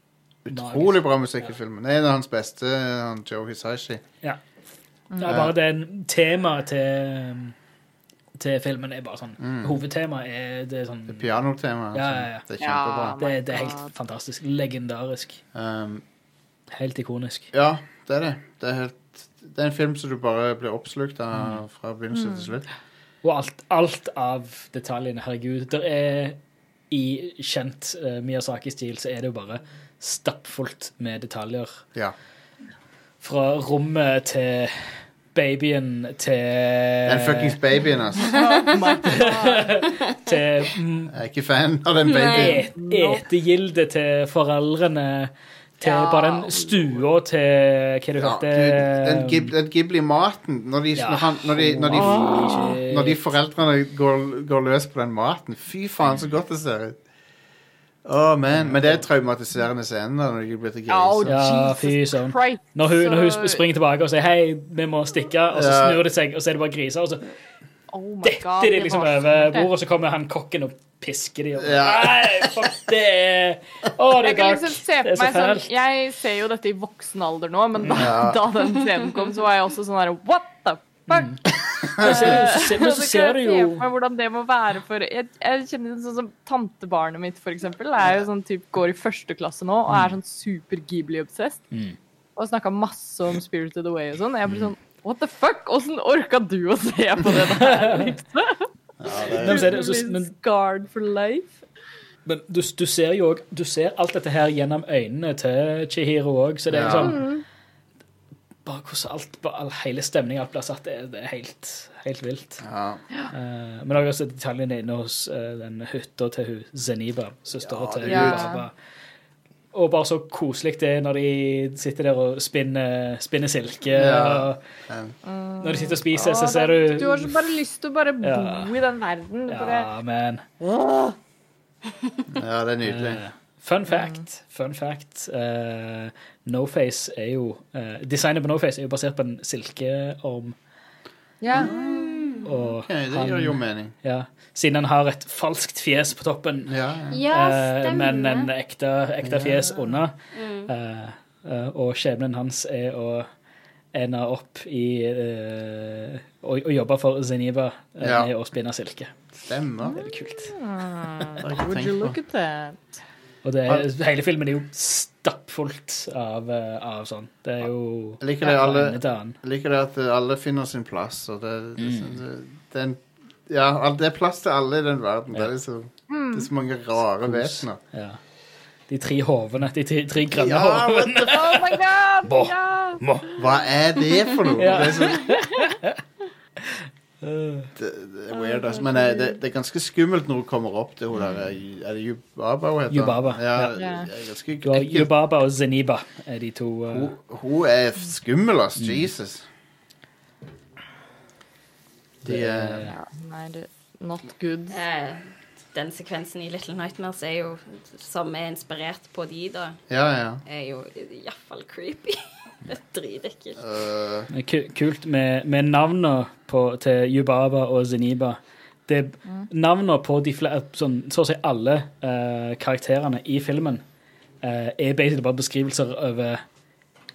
utrolig bra musikk i filmen. Det er en av hans beste, han Joe Hisashi. Ja. Det er bare det temaet til, til filmen er bare sånn Hovedtemaet er, det sånn Det Pianotema. Ja, ja, ja. Det er kjempebra. Ja. det, det er helt fantastisk. Legendarisk. Um, Helt ikonisk. ja, det er det. Det er, helt, det er en film som du bare blir oppslukt av fra begynnelse til slutt. Og alt, alt av detaljene, herregud. Det er I kjent uh, Miyazaki-stil så er det jo bare stappfullt med detaljer. Ja. Fra rommet til babyen til Den fuckings babyen, altså. Til mm, Jeg er ikke fan av den babyen. Nei. et, etegilde til foreldrene. Til Ja. bare den stua til Hva du Ja, kalte det... den, gib, den Ghibli-maten når, de- Ja. når, når, de, når, de, foreldrene går, går løs på den maten Fy faen, så godt det ser ut. Å, man. Men det er traumatiserende scener når de blir til Oh, griser. Ja, fy søren. Når hun, når hun springer tilbake og sier 'hei, vi må stikke', og så snur det seg, og så er det bare griser, og så Oh my God, detter de det liksom over bordet, og så kommer han kokken og pisker de. Og, Ja. Nei, fuck, det Å, det er dark. liksom se Det er så fælt. sånn fælt. Jeg ser jo dette i voksen alder nå, men da, Ja. da den scenen kom, så var jeg også sånn her What the fuck? Men så, se- men så ser du jo meg hvordan det må være for Jeg, jeg kjenner sånn som tantebarnet mitt, for eksempel. Er jo sånn typ, går i første klasse nå og er sånn super Ghibli-obsessed. Mm. Og snakka masse om Spirited Away og sånn. Jeg blir sånn What the fuck? Åssen orka du å se på det der? Liksom? Er det- men- Scarred for life. Men du, du ser jo òg Du ser alt dette her gjennom øynene til Chihiro òg, så det er Ja. liksom Bare hvordan alt bare, all- Hele stemninga blir satt, det er, det er helt, helt vilt. Ja. Uh, men også detaljene inne hos uh, den hytta til hun Zeniba, søstera Ja, til det er hun kult. Baba. Og bare så koselig det er når de sitter der og spinner, spinner silke. Ja. Og når de sitter og spiser, Å, så ser du Du har så bare lyst til å bare bo Ja. i den verden. Bare, Ja, men ja, det er nydelig. Eh, Fun fact. Fun fact. eh, Noface er jo uh, Designet på Noface er jo basert på en silkeorm. ja. Og Ok, det han- gir jo mening. ja, siden han har et falskt fjes på toppen, Ja, ja. Ja, eh, men en ekte, ekte fjes unna. Mm. Uh, eh, og skjebnen hans er å ende opp i uh, å, å jobbe for Zeniba Ja. med å spinne silke. Stemmer. Det er kult. Mm. Would you look at that? Og det er, hele filmen er jo stappfullt av, eh, av sånn. Det er jo Jeg liker det alle. Jeg liker det at alle finner sin plass, og det, det, Mm. det, det, er en- Ja, det er plass til alle i den verden. Det, er så, det er så mange rare vesener. Ja. De tre hovene. De tre, tre grønne Ja, hovene. Oh my god! Bo, Ja! Hva er det for noe? Ja. Det, er så, det, det er weird, altså. Men eh, det, det er ganske skummelt når hun kommer opp til hun der eh, Er det Yubaba hun heter? Yubaba, Ja, ja. er ganske Du har ekkelt. Yubaba og Zeniba er de to uh... Hun, hun er skummel, ass. Jesus. De er Ja, Nei, det Not good. Den sekvensen i Little Nightmares er jo, som er inspirert på de, da, Ja, ja. er jo iallfall creepy. Det er dritekkelt. Er ku- kult med, med navnene på, til Yubaba og Zeniba. Det, Navnene på de flere, sånn, så å si alle uh, karakterene i filmen uh, er basically bare beskrivelser over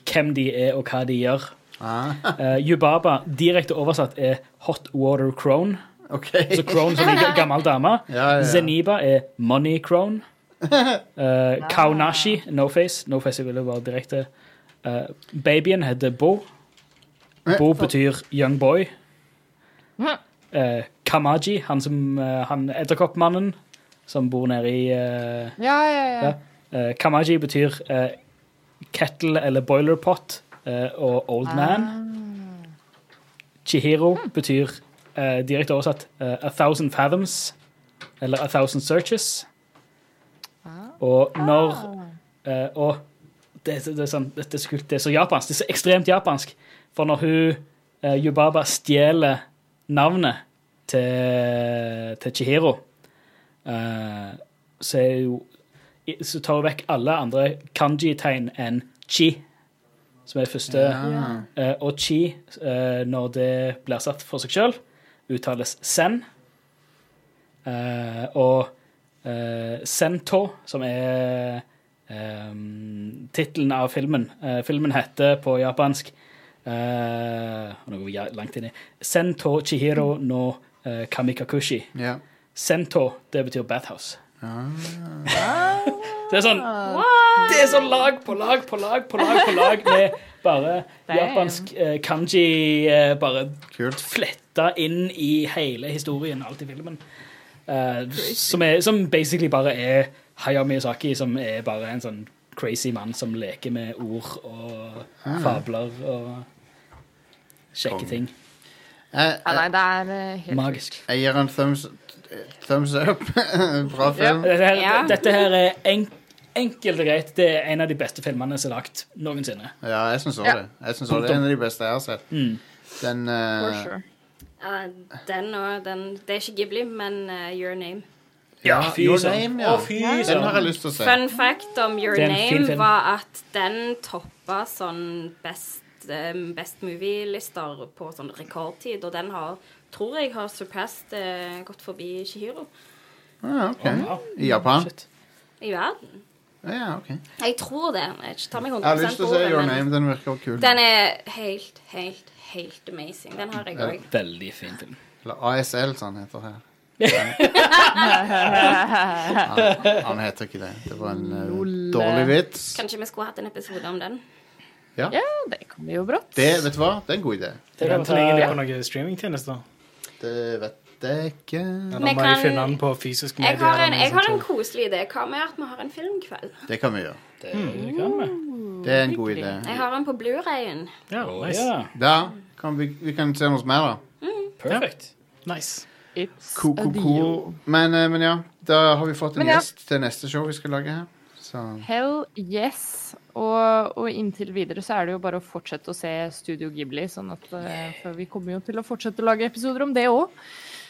hvem de er, og hva de gjør. ah, Eh, Yubaba direkte oversatt er Hot Water Crone. Okay. Så Crone som en gammel dame. Ja, ja, ja. Zeniba er Money Crone. Uh, Kaunashi, No Face. No Face ville være direkte. Uh, babyen heter Bo. Bo betyr young boy. Uh, Kamaji, han som uh, han edderkoppmannen som bor nede i uh, Ja, ja, ja. Kamaji betyr kettle eller boiler pot uh, og old man. Chihiro betyr uh, direkte oversatt a thousand fathoms eller a thousand searches. Og når uh, Og det, det, det, er sånn, det, er så kult. Det er så japansk. Det er så ekstremt japansk. For når hun uh, Yubaba stjeler navnet til, til Chihiro, uh, så jo så tar hun vekk alle andre kanji-tegn enn chi, som er det første. Ja. Uh, og chi, når det blir satt for seg sjøl, uttales sen. Og sento, som er um, tittelen av filmen Uh, Filmen heter på japansk uh, Nå går vi langt inn i Sento Chihiro no uh, Kamikakushi. Yeah. Sento, det betyr bathhouse. Ah. Det er sånn Det er sånn lag på lag på lag på lag på lag med bare Damn. japansk uh, kanji bare Kult. fletta inn i hele historien, alt i filmen. Eh, som, er, som basically bare er Hayao Miyazaki, som er bare en sånn crazy mann som leker med ord og fabler og kjekke ting. Jeg, Ja, nei, det er eh, helt Magisk. jeg gir en thumbs, thumbs up. Bra film. Dette her, Ja. dette her er en, enkelt og greit Det er en av de beste filmene som er lagt noensinne. Ja, jeg syns òg Ja. det. Jeg synes også det er en av de beste jeg har sett. Mm. Den For eh, sure. Ja, den og den Det er ikke Ghibli, men eh, Your Name. Ja, Your. Name, ja. Å, fy Den har jeg lyst til å se. Fun fact om Your Det er en fin Name film. var at den toppa sånn best, eh, best movie-lister på sånn rekordtid, og den har, tror jeg har surpassed eh, gått forbi Shihiro Ah, ok. Wow. I Japan? Shit. i verden. Ja, ok. Jeg tror det. Jeg tar meg 100 Jeg har lyst til å på se ordet, Your men Name. Den virker kul. Den er helt, helt, helt amazing. Den har jeg òg. Veldig fin film. Eller ASL, som han heter her. Han, han heter ikke det. Det var en eh, dårlig vits. Kanskje vi skulle hatt en episode om den? Ja, det kommer jo brått. Det, vet du hva? Det er en god idé. Det er Venter ligger på noen streamingtjenester? Det vet jeg ikke. Eller Vi må kan- jeg finne den på fysisk Jeg medie? har en, jeg har en koselig idé. Hva med at vi har en filmkveld? Det kan vi gjøre. Det kan vi. Det er en god idé. Jeg har en på Blu-rayen. Ja, nice. ja. Da kan vi, vi kan se hos mer, da. Perfekt. nice. It's a cool, deal. Men, eh, men ja, da har vi fått en ja. gjest til neste show vi skal lage her. Så Hell yes. Og, og inntil videre så er det jo bare å fortsette å se Studio Ghibli, sånn at eh, For vi kommer jo til å fortsette å lage episoder om det òg.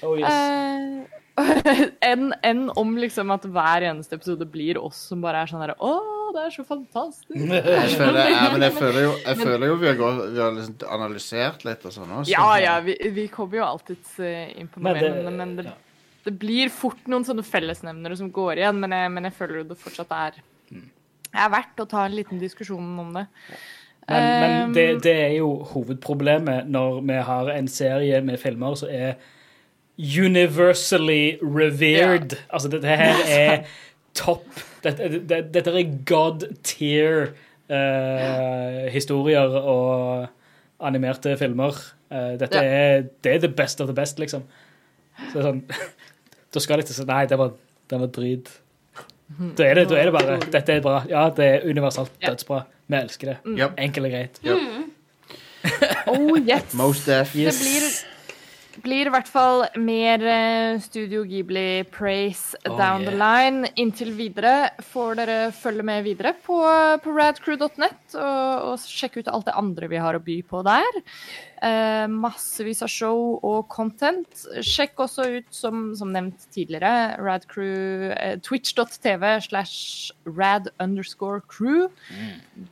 Oh, yes. enn enn om liksom at hver eneste episode blir oss som bare er sånn herre Å, det er så fantastisk. jeg føler, ja, men jeg føler jo, jeg føler jo vi har, gått, vi har liksom analysert litt og sånn også. Ja, ja, vi, vi kommer jo alltids eh, inn på noe mer, det- men, det, det blir fort noen sånne fellesnevnere som går igjen, men jeg, men jeg føler jo det fortsatt er er verdt å ta en liten diskusjon om det. Men, men Um, det, det er jo hovedproblemet når vi har en serie med filmer som er universally revered. Altså, dette her er topp Dette, det, dette er god tier eh, historier og animerte filmer. Eh, dette Ja. er, det er the best of the best, liksom. Så det er sånn Da skal de ikke si Nei, det var, det var drit. Da er, det, da er det bare Dette er bra. Ja, det er universalt Ja. dødsbra. Vi elsker det. Mm. Enkelt og greit. Oh yes. Most deaf. Yes. Det blir, blir i hvert fall mer eh, Studio Ghibli praise Oh, down the line. Inntil videre får dere følge med videre på, på radcrew.net og, og sjekke ut alt det andre vi har å by på der. Eh, massevis av show og content. Sjekk også ut, som, som nevnt tidligere, radcrew eh, twitch.tv slash rad underscore crew.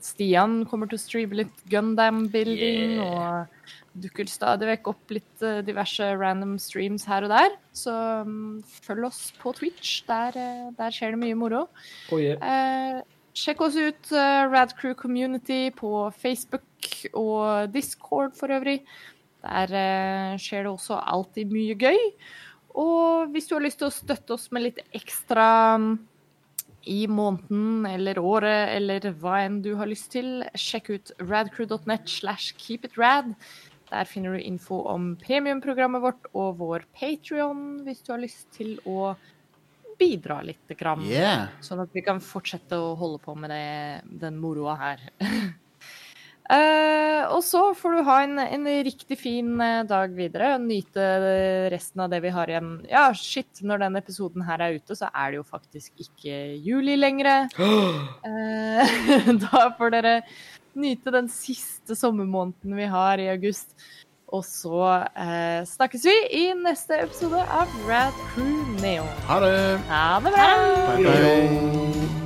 Stian kommer til å streame litt Gundam-building Yeah. og dukker stadig vekk opp litt eh, diverse random streams her og der. Så um, følg oss på Twitch. Der, eh, der skjer det mye moro. Oh, yeah. Eh, sjekk oss ut uh, Radcrew Community på Facebook og Discord for øvrig. Der eh, skjer det også alltid mye gøy. Og hvis du har lyst til å støtte oss med litt ekstra mm, i måneden eller året eller hva enn du har lyst til, sjekk ut radcrew.net slash keepitrad. Der finner du info om premiumprogrammet vårt og vår Patrion hvis du har lyst til å bidra litt. Grann. Yeah. Sånn at vi kan fortsette å holde på med det, den moroa her. uh, og så får du ha en, en riktig fin eh, dag videre nyte resten av det vi har igjen. Ja, shit, når den episoden her er ute, så er det jo faktisk ikke juli lenger. uh, da får dere nyte den siste sommermåneden vi har i august. Og så eh, snakkes vi i neste episode av Rad Crew Neon. Ha det. Ha det bra! Bye, bye.